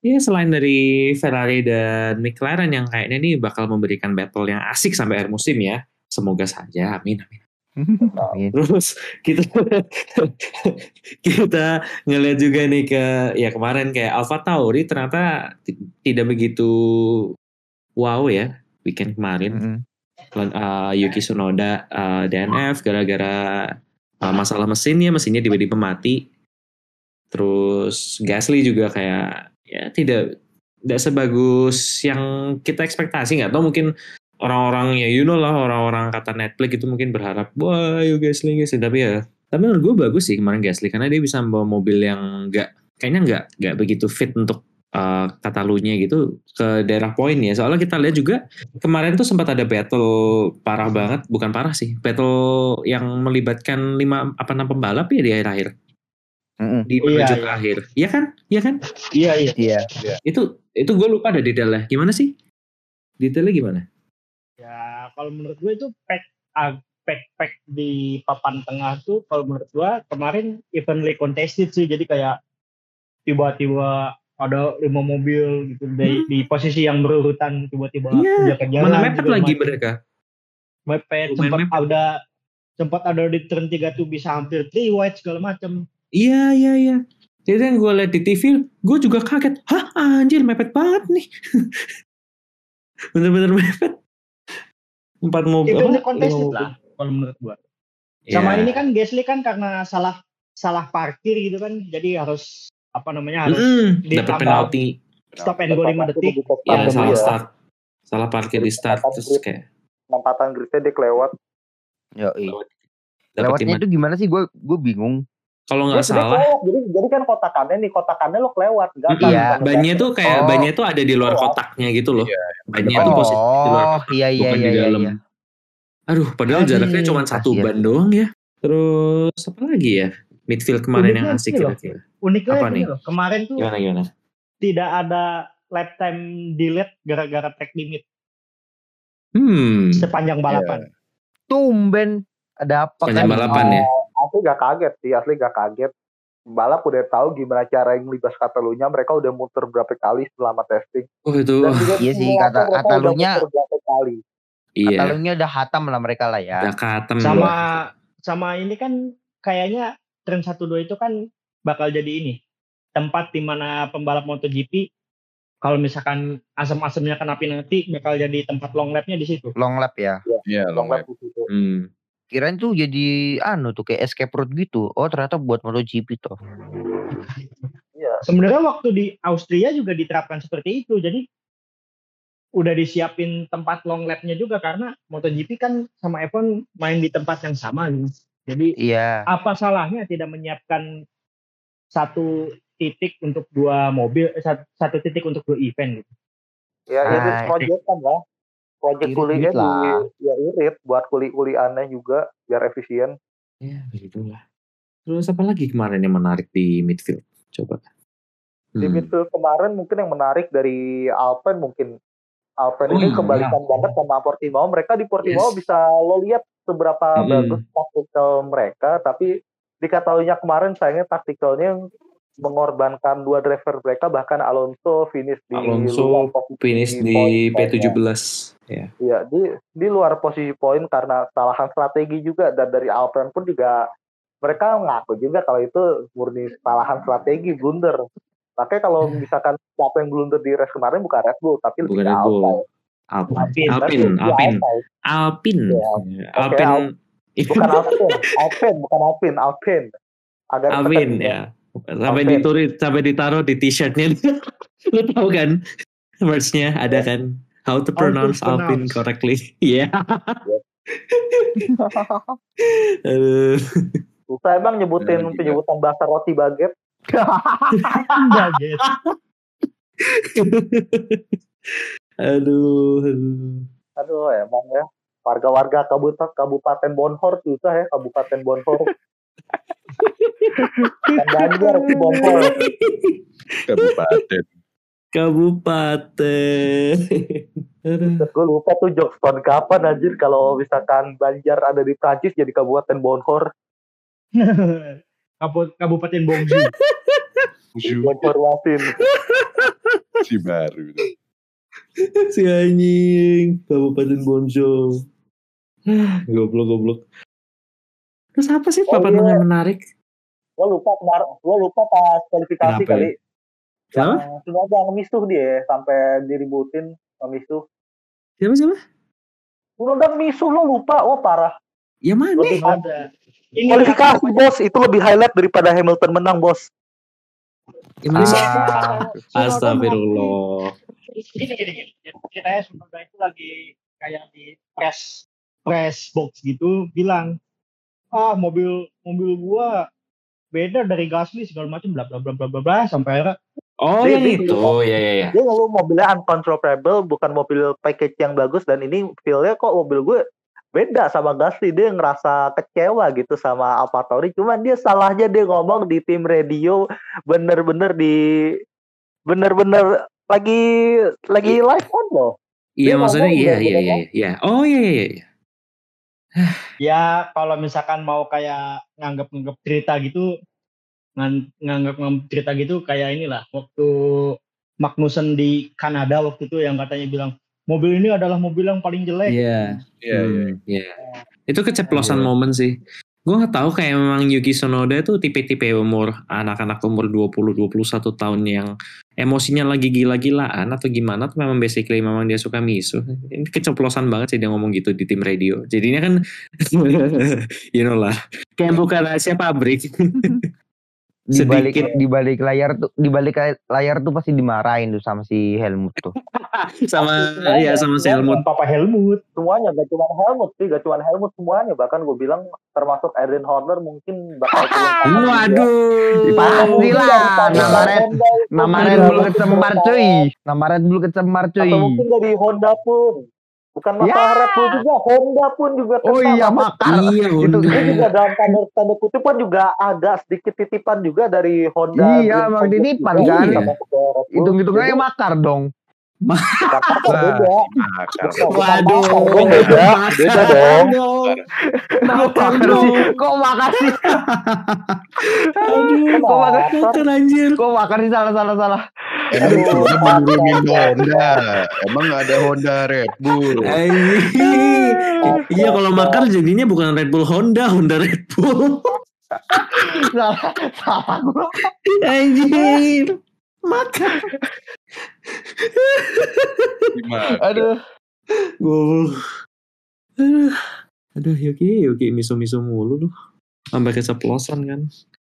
Ya selain dari Ferrari dan McLaren yang kayaknya nih bakal memberikan battle yang asik sampai akhir musim ya. Semoga saja, amin amin. Amin. Terus kita kita ngeliat juga nih ke ya kemarin kayak Alpha Tauri ternyata ti- tidak begitu wow ya weekend kemarin. Lan- uh, Yuki Tsunoda uh, DNF gara-gara uh, masalah mesinnya, mesinnya tiba-tiba mati. Terus Gasly juga kayak ya tidak tidak sebagus yang kita ekspektasi nggak tahu mungkin orang-orang ya you know lah orang-orang kata Netflix itu mungkin berharap wah yuk Gasly Gasly tapi ya tapi menurut gue bagus sih kemarin Gasly karena dia bisa membawa mobil yang nggak kayaknya nggak nggak begitu fit untuk uh, Katalunya gitu ke daerah poin ya. Soalnya kita lihat juga kemarin tuh sempat ada battle parah banget bukan parah sih battle yang melibatkan lima apa enam pembalap ya di akhir-akhir. Mm-mm. di Iya, menuju iya. ke akhir iya kan? Iya kan? Iya iya. Iya. itu itu gue lupa ada detailnya. Gimana sih? Detailnya gimana kalau menurut gue itu pack ah, pack pack di papan tengah tuh kalau menurut gue kemarin evenly contested sih. Jadi kayak tiba-tiba ada lima mobil gitu di, Hmm. di posisi yang berurutan tiba-tiba kejar-kejaran mana mepet lagi macam. mereka? Mepet sempat mepet. ada sempat ada di turn 3 tuh bisa hampir three wide segala macam iya iya iya. Jadi yang gue liat di TV gue juga kaget. Hah anjir mepet banget nih. Bener-bener mepet empat mobil apa? contested Lima mobil. lah kalau menurut gue Iya. sama ini kan Gasly kan karena salah salah parkir gitu kan jadi harus apa namanya harus ditambah dapat penalti stop and go 5 detik ya Iya, salah start salah parkir di start terus kayak Lompatan gridnya dia kelewat. Yo, dapat Lewatnya lima itu gimana sih? Gue gue bingung. Kalau nggak sebenarnya salah kelewat. Jadi, jadi kan kotakannya nih, kotakannya lo kelewat. Gampang. Iya, bannya tuh kayak Oh. bannya tuh ada di luar kotaknya gitu loh bannya tuh oh, posisi di luar kotak iya iya bukan iya di iya. dalam iya. aduh padahal Aduh, jaraknya cuma satu kasihan. ban doang ya terus apa lagi ya midfield kemarin yang Uniknya asik ini loh. kira-kira uniknya Apa nih? loh kemarin tuh gimana gimana tidak ada lap time delete gara-gara track limit hmm sepanjang balapan Tumben ada apa Sepanjang kan? balapan ya Asli gak kaget sih, asli gak kaget. Balap udah tahu gimana cara yang libas Katalunya, mereka udah muter berapa kali selama testing. oh itu Dan juga Iya sih, kata- berapa kali. iya Katalunya udah hatam lah mereka lah ya. udah katem sama sama ini kan kayaknya turn 1 2 itu kan bakal jadi ini tempat di mana pembalap MotoGP kalau misalkan asam-asamnya kena penalti bakal jadi tempat long lapnya di situ. Long lap ya. Iya, long lap. Lompat di situ. Hmm. Kirain tuh jadi anu tuh kayak escape route gitu. Oh ternyata buat MotoGP tuh. Iya. Sebenarnya waktu di Austria juga diterapkan seperti itu. Jadi udah disiapin tempat long lapnya juga karena MotoGP kan sama F1 main di tempat yang sama gitu. Jadi Iya. apa salahnya tidak menyiapkan satu titik untuk dua mobil, eh, satu, satu titik untuk dua event gitu. Ya, Ah, irit project kan lah. Project Irit lah. di, ya irit buat kuli-kuli aneh juga biar efisien. ya begitulah terus apa lagi kemarin yang menarik di midfield coba Di Hmm. midfield kemarin mungkin yang menarik dari Alpen mungkin Alpen Oh ini iya. kebalikan banget sama Portimao. Mereka di Portimao Yes. bisa lo lihat seberapa Mm-mm. bagus taktikal mereka, tapi di Catalunya kemarin sayangnya taktikalnya mengorbankan dua driver mereka bahkan Alonso finish di Alonso finish di poin- P17 ya Iya, di di luar posisi poin karena kesalahan strategi juga dan dari Alpine pun juga mereka ngaku juga kalau itu murni kesalahan strategi blunder. Makanya kalau misalkan siapa yang blunder di race kemarin bukan Red Bull tapi lebih bukan ke Red Bull Alpine. Alpin Alpine, Alpin Berarti di Alpin Alpine. Alpin Iya. Alpin Al- Bukan Alpine, Alpine, bukan Alpine, Alpine. Agak ditekan ya. Sampai ditulis, sampai ditaruh di t-shirtnya. Lu tahu kan? Words-nya ada kan? How to pronounce Alvin pronounce. correctly. Iya. Aduh. Susah emang nyebutin penyebutan bahasa roti baget. Baget. aduh. aduh. Aduh emang ya. Warga-warga kabupaten Kabupaten Bonhor susah ya Kabupaten Bonhor. Banjar sih Bonhor. Kabupaten. Kabupaten. Gue lupa tuh jokes tahun kapan anjir kalau misalkan Banjar ada di Prancis jadi Kabupaten Bonhor. Kabu- Kabupaten Bongju. Uju, Bonhor Wasin. si baru. si anjing Kabupaten Bonjo. goblok goblok. Terus apa sih Oh, papan iya. yang menarik? Gue lupa kemarin, gue lupa pas kualifikasi Kenapa kali. Kenapa? Yang sudah ada misuh dia sampai diributin sama misuh. Siapa siapa? Undang misuh lo lupa, wah parah. Ya mana? Lebih Ada. Ini kualifikasi bos itu lebih highlight daripada Hamilton menang bos. Ya, mana sih? Ah, Astagfirullah. Gini, gini, gini. Ceritanya Sunoda itu lagi kayak di press press box gitu bilang ah mobil mobil gua beda dari Gasly segala macam bla bla bla bla bla bla sampai akhirnya Oh Dia- yang dia- itu, ya ya ya. Dia ngeluh mobilnya uncontrollable, bukan mobil package yang bagus dan ini feel-nya kok mobil gue beda sama Gasly dia ngerasa kecewa gitu sama AlphaTauri cuman dia salahnya dia ngomong di tim radio bener-bener di bener-bener lagi lagi live on loh Iya maksudnya ngomong iya iya iya iya. Oh iya iya iya. Ya kalau misalkan mau kayak nganggap-nganggap cerita gitu ngan- nganggap-nganggap cerita gitu kayak inilah waktu Magnussen di Kanada waktu itu yang katanya bilang mobil ini adalah mobil yang paling jelek Iya. Iya, iya. Hmm, Iya. Itu keceplosan momen sih. Gue gak tahu kayak memang Yuki Tsunoda itu tipe-tipe umur anak-anak umur 20-21 tahun yang emosinya lagi gila-gilaan atau gimana tuh memang basically memang dia suka misu. Ini keceplosan banget sih dia ngomong gitu di tim radio. Jadinya kan you know lah. Kayak bukan rahasia pabrik. di balik Sedikit. di balik layar tuh di balik layar tuh pasti dimarahin tuh sama si Helmut tuh. sama ya sama si Helmut. Papa Helmut semuanya gak cuma Helmut sih gak cuma Helmut semuanya bahkan gue bilang termasuk Adrian Horner mungkin bakal. Waduh. Pasti lah, nama Red nama Red Bull bakal kecemar cuy. Nama Red Bull kecemar cuy. atau mungkin dari Honda pun bukan masalah Ya. Red Bull juga Honda pun juga Oh kena. iya makar. Iya, Itu Dia juga dalam tanda tanda kutip pun juga agak sedikit titipan juga dari Honda. Iya, Green emang Project titipan juga kan. sama ke Red Bull. Hitung-hitung Jadi, aja makar dong. Beda. Makar. Bukan Waduh. makar dong, beda, beda dong. Kok Makar makar dong. sih? Kok makar sih? Aduh, Kok makar? anjir. Kok makar sih salah salah salah. Emang Honda mau nurunin Honda. Emang ada Honda Red Bull. Iya kalau makar jadinya bukan Red Bull Honda, Honda Red Bull. salah salah gua. Anjir. Makar. Gimana? Aduh. Goblok. Aduh. Aduh, Yuki, Yuki misu-misu mulu lu. Sampai keceplosan kan.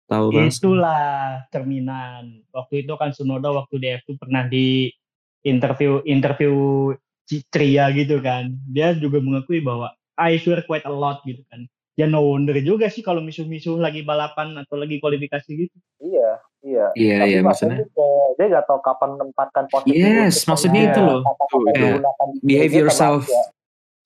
Tahu kan? itulah cerminan waktu itu kan Sunoda waktu di F2 pernah di interview interview Citria gitu kan dia juga mengakui bahwa I swear quite a lot gitu kan ya no wonder juga sih kalau misu-misu lagi balapan atau lagi kualifikasi gitu Iya, iya. Iya, Tapi iya maksudnya dia gak tahu kapan menempatkan posisi. Yes, maksudnya itu loh. Tuh, di behave yourself. aja.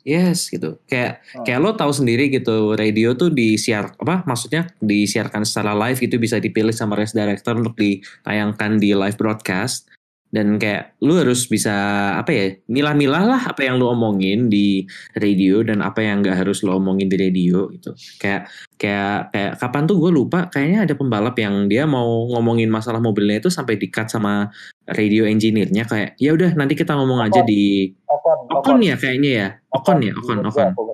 Yes gitu. Kayak Hmm. kayak lo tahu sendiri gitu, radio tuh disiar apa maksudnya disiarkan secara live gitu bisa dipilih sama race director untuk ditayangkan di live broadcast dan kayak lu harus bisa apa ya milah-milah lah apa yang lu omongin di radio dan apa yang nggak harus lu omongin di radio gitu. Kayak kayak kayak kapan tuh gue lupa kayaknya ada pembalap yang dia mau ngomongin masalah mobilnya itu sampai di cut sama radio engineer-nya kayak ya udah nanti kita ngomong aja di Ocon, Ocon ya kayaknya ya? Ocon ya? Ocon di Ocon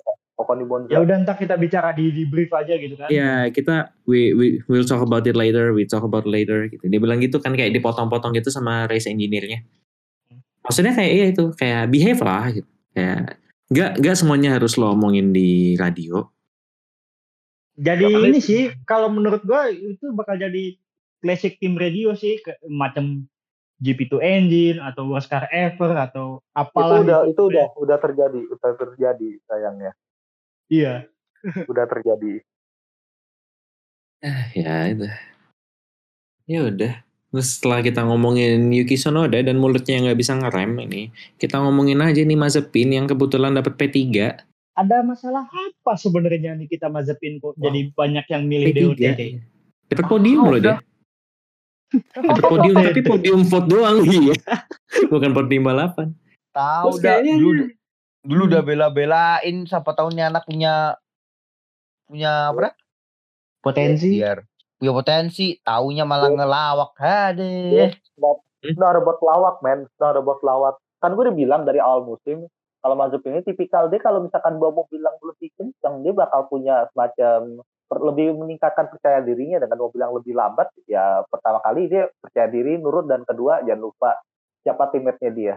Monza. ya udah ntar kita bicara di di brief aja gitu kan. Ya kita we, we we'll talk about it later we talk about it later gitu. Dia bilang gitu kan kayak dipotong-potong gitu sama race engineer-nya. Maksudnya kayak iya itu kayak behave lah gitu. Kayak nggak nggak semuanya harus lo omongin di radio. Jadi ini itu- sih kalau menurut gua itu bakal jadi classic team radio sih ke, macam GP2 engine atau worst car ever atau itu apalah udah itu udah udah terjadi udah terjadi sayangnya Iya. udah terjadi. Ya itu. Ya udah. Terus setelah kita ngomongin Yuki Tsunoda dan mulutnya nggak bisa ngerem ini kita ngomongin aja nih Mazepin yang kebetulan dapat P3 Ada masalah apa sebenarnya nih kita Mazepin kok jadi banyak yang milih P3 DOTD? dapat podium loh dia. Dapat podium tapi podium vote doang iya. Bukan podium balapan Tahu dah dulu dulu udah bela-belain siapa tahu nih anak punya punya apa dah? Potensi. biar punya potensi taunya malah ngelawak Iya. hadeh Not about lawak, man. Not about lawak. Kan gue udah bilang dari awal musim, kalau Mazepin ini tipikal dia kalau misalkan bawa mobil yang lebih kencang, dia bakal punya semacam per- lebih meningkatkan percaya dirinya dengan mobil yang lebih lambat. Ya pertama kali dia percaya diri, nurut, dan kedua jangan lupa siapa teammate-nya dia.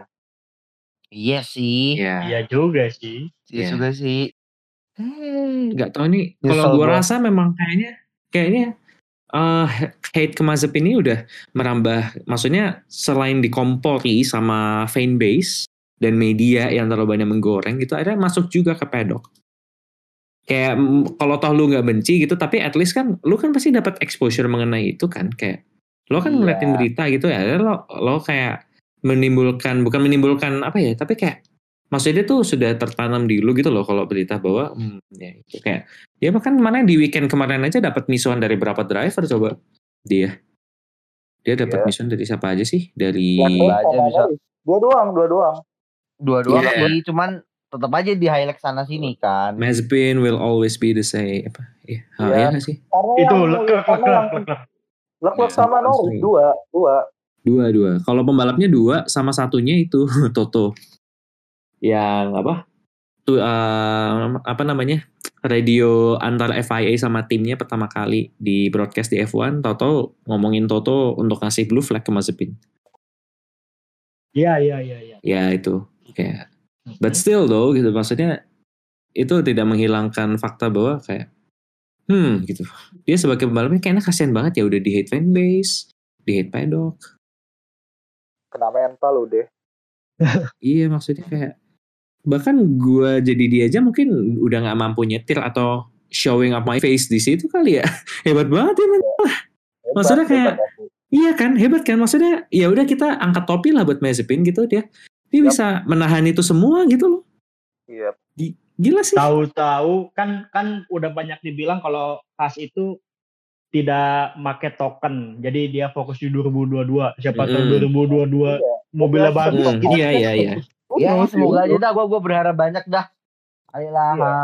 Iya sih ya Iya juga sih. iya Iya. juga sih Hmm. nggak tahu nih kalau gua gua. rasa memang kayaknya kayaknya eh hate ke Mazepin ini udah merambah maksudnya selain dikompori sama fanbase dan media yang terlalu banyak menggoreng gitu akhirnya masuk juga ke pedok kayak kalau toh lu nggak benci gitu tapi at least kan lu kan pasti dapat exposure mengenai itu kan kayak lo kan Iya. ngeliatin berita gitu ya lo lo kayak menimbulkan bukan menimbulkan apa ya tapi kayak maksudnya tuh sudah tertanam di lu gitu loh kalau berita bahwa hmm, ya itu kayak ya bahkan kemarin di weekend kemarin aja dapat misuan dari berapa driver coba dia dia dapat Iya. misuan dari siapa aja sih dari Blackburn aja bisa. Norris. Dua doang, dua doang. dua-dua Iya. sih cuman tetap aja di highlight sana sini kan Mazepin will always be the same apa iya Iya. iya nggak sih Karena Itu yang leclerc leclerc. Leclerc Iya, sama. Norris dua, dua. Dua dua. Kalau pembalapnya dua sama satunya itu Toto. Yang apa? Tuh eh, apa namanya? Radio antar FIA sama timnya pertama kali di broadcast di F1 Toto ngomongin Toto untuk ngasih blue flag ke Mazepin Iya iya iya iya. ya. Itu. Kayak but still though gitu. Maksudnya itu tidak menghilangkan fakta bahwa kayak hmm gitu. Dia sebagai pembalapnya kayaknya kasihan banget ya udah di hate fanbase di hate paddock Kena mental udah. Iya maksudnya kayak bahkan gua jadi dia aja mungkin udah nggak mampu nyetir atau showing up my face di situ kali ya hebat banget ya men. Hebat, Maksudnya kayak- hebat, hebat. iya kan hebat kan maksudnya ya udah kita angkat topi lah buat Mazepin gitu dia dia Yap. bisa menahan itu semua gitu loh Iya. gila sih Tahu-tahu kan kan udah banyak dibilang kalau Has itu tidak make token. Jadi dia fokus di 2022. Siapa tahu Mm. 2022 Iya. mobilnya bagus gitu. iya iya iya ya semoga aja dah gua gua berharap banyak dah ayolah Iya.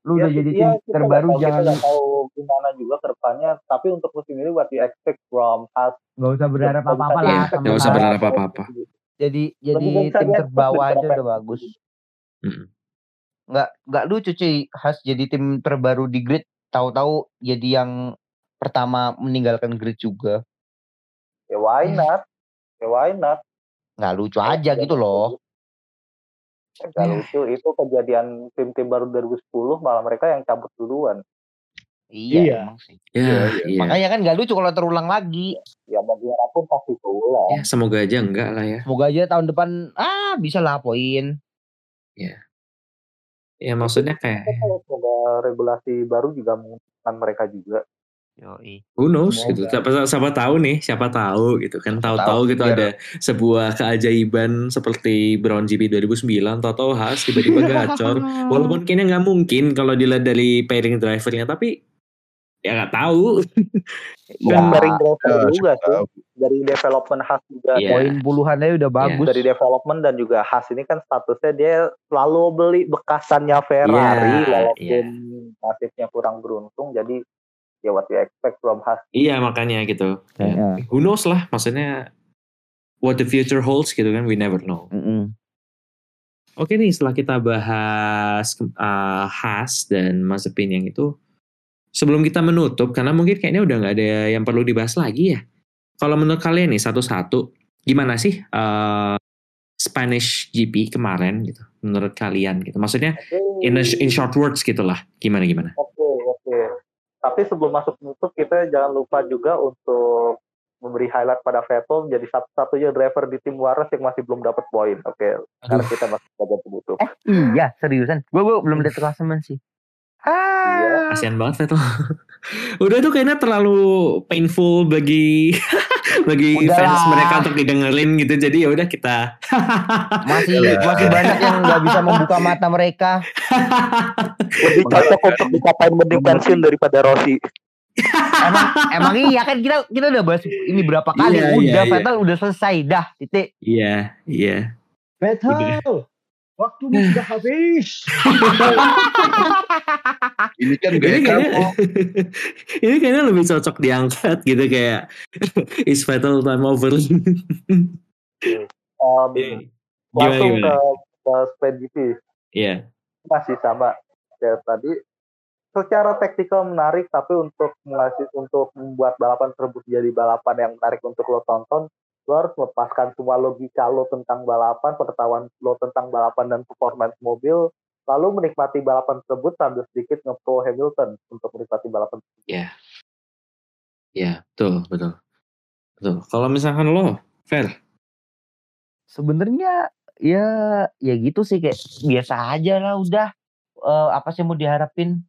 Lu Iya, udah jadi iya, tim kita terbaru tahu, jangan kita nggak tahu gimana juga ke depannya tapi untuk musim ini what you expect from us gak usah berharap apa-apa lah Iya, sama nggak usah berharap apa-apa. jadi jadi tim dia terbawah aja udah bagus nggak nggak lucu cuy Has jadi tim terbaru di grid tahu-tahu jadi yang pertama meninggalkan grid juga. Ya why not? Ya why not? Nggak lucu aja gitu loh. Gak Ya. lucu itu kejadian tim-tim baru 2010 malah mereka yang cabut duluan. Iya, Iya. emang sih. Ya iya makanya kan nggak lucu kalau terulang lagi. Ya mau gimana pun pasti keulang ya semoga aja enggak lah ya. Semoga aja tahun depan ah bisa lah poin. Ya maksudnya kayak kalau semoga regulasi baru juga menguntungkan mereka juga Yoi. who knows Semoga. gitu siapa, siapa tahu nih siapa tahu gitu kan. Tahu-tahu tahu, gitu biar- ada sebuah keajaiban seperti Brown GP 2009 tahu-tahu Haas tiba-tiba gacor. Walaupun kayaknya nggak mungkin kalau dilihat dari pairing drivernya tapi ya nggak tahu. Dan Ya, dari driver juga sih. dari development khas juga. Iya. poin puluhan aja udah bagus. Dari development dan juga khas ini kan statusnya dia selalu beli bekasannya Ferrari Iya, walaupun nasibnya kurang beruntung jadi ya what you expect from khas iya makanya gitu Ya, Iya. who knows lah maksudnya what the future holds gitu kan we never know Mm-mm. Oke nih setelah kita bahas uh, Haas dan Mazepin yang itu sebelum kita menutup karena mungkin kayaknya udah nggak ada yang perlu dibahas lagi ya. Kalau menurut kalian nih satu-satu gimana sih uh, Spanish GP kemarin gitu menurut kalian gitu. Maksudnya in, a- in short words gitulah. Gimana gimana? oke Tapi sebelum masuk menutup kita jangan lupa juga untuk memberi highlight pada Vettel menjadi satu-satunya driver di tim waras yang masih belum dapat poin. Oke, karena kita masih pada penutup. Eh iya seriusan. Gue gue belum lihat klasemen sih. Iya. Ah. Kasian banget Vettel. Udah tuh kayaknya terlalu painful bagi bagi Udah fans mereka untuk didengerin gitu. Jadi ya udah kita Masih Iya. masih banyak yang nggak bisa membuka mata mereka. Lebih cocok untuk dikatain mending pensiun daripada Rossi. Emang emang iya kan kita kita udah bahas ini berapa kali. Iya, udah iya, iya. Vettel udah selesai dah titik. Iya, iya. Betul. Waktumu sudah habis. Ini kan Ini gaya kayaknya, kamu. ini kayaknya lebih cocok diangkat gitu kayak is fatal time over. Um, Gimana langsung gimana? ke, ke. Iya. masih sama kayak tadi secara taktikal menarik tapi untuk mengasih untuk membuat balapan tersebut jadi balapan yang menarik untuk lo tonton lo harus melepaskan semua logika lo tentang balapan pengetahuan lo tentang balapan dan performance mobil lalu menikmati balapan tersebut sambil sedikit nge-pro Hamilton untuk menikmati balapan Iya. Iya, betul, betul. Betul. Kalau misalkan lo, fair. Sebenarnya ya ya gitu sih kayak biasa aja lah udah. Eh, apa sih mau diharapin?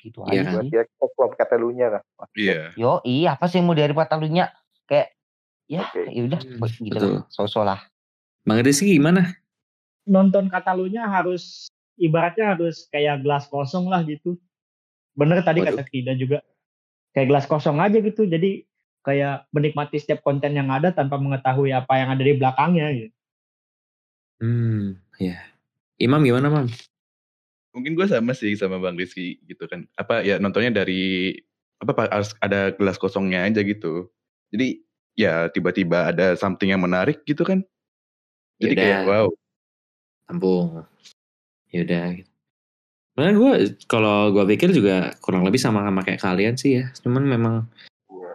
Gitu Iya aja kan? sih. ya kita Catalunya kan Iya. Yo, iya apa sih yang mau dari Patalunya? Kayak ya Oke. ya udah Hmm, gitu betul. lah. Bang Rizky gimana? Nonton Katalunya harus ibaratnya harus kayak gelas kosong lah gitu. Bener tadi Waduh. kata Krida juga. Kayak gelas kosong aja gitu. Jadi kayak menikmati setiap konten yang ada tanpa mengetahui apa yang ada di belakangnya gitu. Hmm, ya. Imam gimana, Mam? Mungkin gue sama sih sama Bang Rizky gitu kan. Apa ya nontonnya dari apa Pak harus ada gelas kosongnya aja gitu. Jadi ya tiba-tiba ada something yang menarik gitu kan. Jadi Yaudah. kayak wow. Tampung. Yaudah. Nah gue kalau gue pikir juga kurang lebih sama sama kayak kalian sih ya. Cuman memang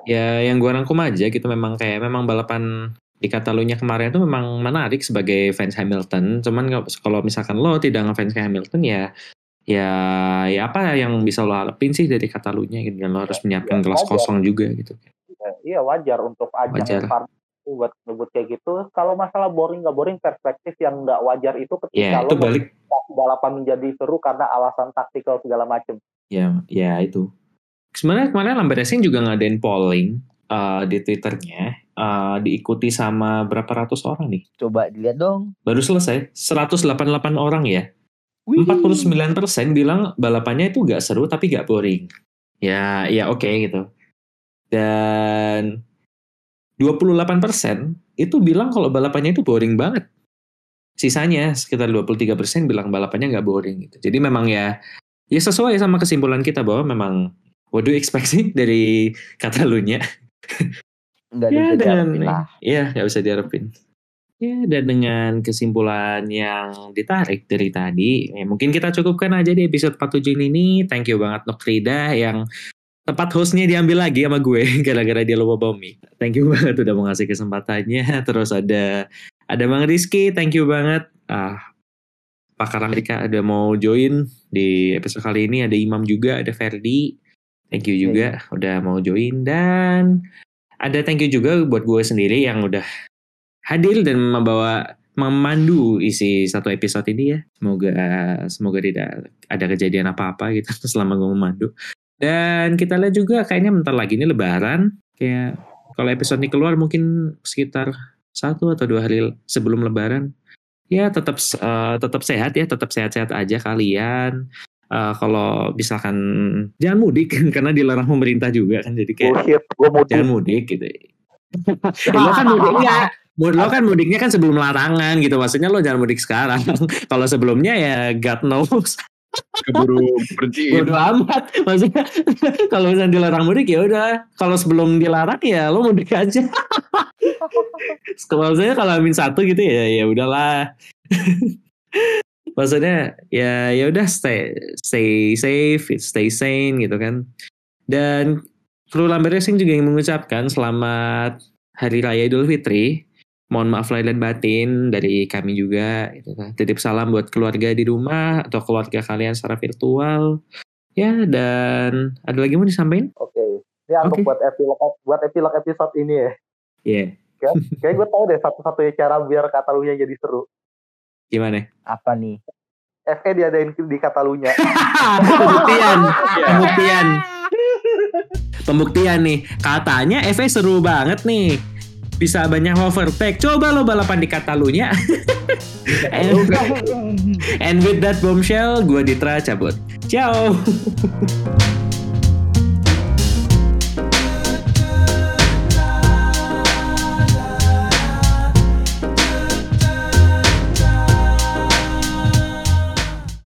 ya yang gue rangkum aja gitu memang kayak memang balapan di Catalunya kemarin itu memang menarik sebagai fans Hamilton. Cuman kalau- misalkan lo tidak ngefans ke Hamilton ya ya ya apa yang bisa lo harapin sih dari Catalunya gitu dan lo harus menyiapkan ya, gelas kosong juga gitu. Ya, iya wajar untuk ajang Wajar. buat nyebut kayak gitu kalau masalah boring nggak boring perspektif yang nggak wajar itu ketika lo itu balik balapan menjadi seru karena alasan taktikal segala macam ya ya itu. Sebenarnya kemarin Lambe Racing juga ngadain polling eh, di Twitternya eh, diikuti sama berapa ratus orang nih. Coba dilihat dong. Baru selesai 188 orang ya. Wih. 49% bilang balapannya itu gak seru tapi gak boring. Ya, ya oke gitu. Dan 28% itu bilang kalau balapannya itu boring banget. Sisanya sekitar 23% bilang balapannya gak boring gitu. Jadi memang ya ya sesuai sama kesimpulan kita bahwa memang what do you expect sih dari Catalunya? Enggak Ya bisa dengan diharapin lah. ya nggak bisa diharapin. Ya dan dengan kesimpulan yang ditarik dari tadi, ya, mungkin kita cukupkan aja di episode 47 ini. Thank you banget Nokrida yang tempat hostnya diambil lagi sama gue gara-gara dia lupa bawa mic. Thank you banget udah mau ngasih kesempatannya. Terus ada ada Bang Rizky, thank you banget. Ah, pakar Amerika ada mau join di episode kali ini. Ada Imam juga, ada Ferdi. Thank you juga udah mau join dan ada thank you juga buat gue sendiri yang udah hadir dan membawa memandu isi satu episode ini ya. Semoga semoga tidak ada kejadian apa-apa gitu selama gue memandu. Dan kita lihat juga kayaknya bentar lagi ini lebaran. Kayak kalau episode ini keluar mungkin sekitar satu atau dua hari sebelum lebaran. Ya tetap eh, tetap sehat ya, tetap sehat-sehat aja kalian. Eh, kalau misalkan jangan mudik karena dilarang pemerintah juga kan jadi kayak bullshit gue mau jangan mudik gitu. Ya, lo kan mudiknya, mud- lo kan mudiknya kan sebelum larangan gitu. Maksudnya lo jangan mudik sekarang. Kalau sebelumnya ya God knows. Keburu berhentiin. Bodo amat. Maksudnya kalau misalnya dilarang mudik ya udah. Kalau sebelum dilarang ya lo mudik aja. misalnya kalau amin satu gitu ya ya udahlah. Maksudnya ya ya udah stay stay safe, stay sane gitu kan. Dan kru Lambe Racing juga yang mengucapkan selamat Hari Raya Idul Fitri. Mohon maaf lahir dan batin dari kami juga. Gitu kan. Titip salam buat keluarga di rumah atau keluarga kalian secara virtual. Ya, dan ada lagi mau disampaikan? Oke. Ini untuk Oke. buat epilog buat epilog episode ini ya. Iya. Kayak gue tau deh satu-satunya cara biar Catalunya jadi seru. Gimana? Apa nih? FE diadain di Catalunya. Pembuktian. Pembuktian. Pembuktian nih. Katanya FA seru banget nih. Bisa banyak overtake. Coba lo balapan di Catalunya. and, and with that bombshell, gue Ditra cabut. Ciao.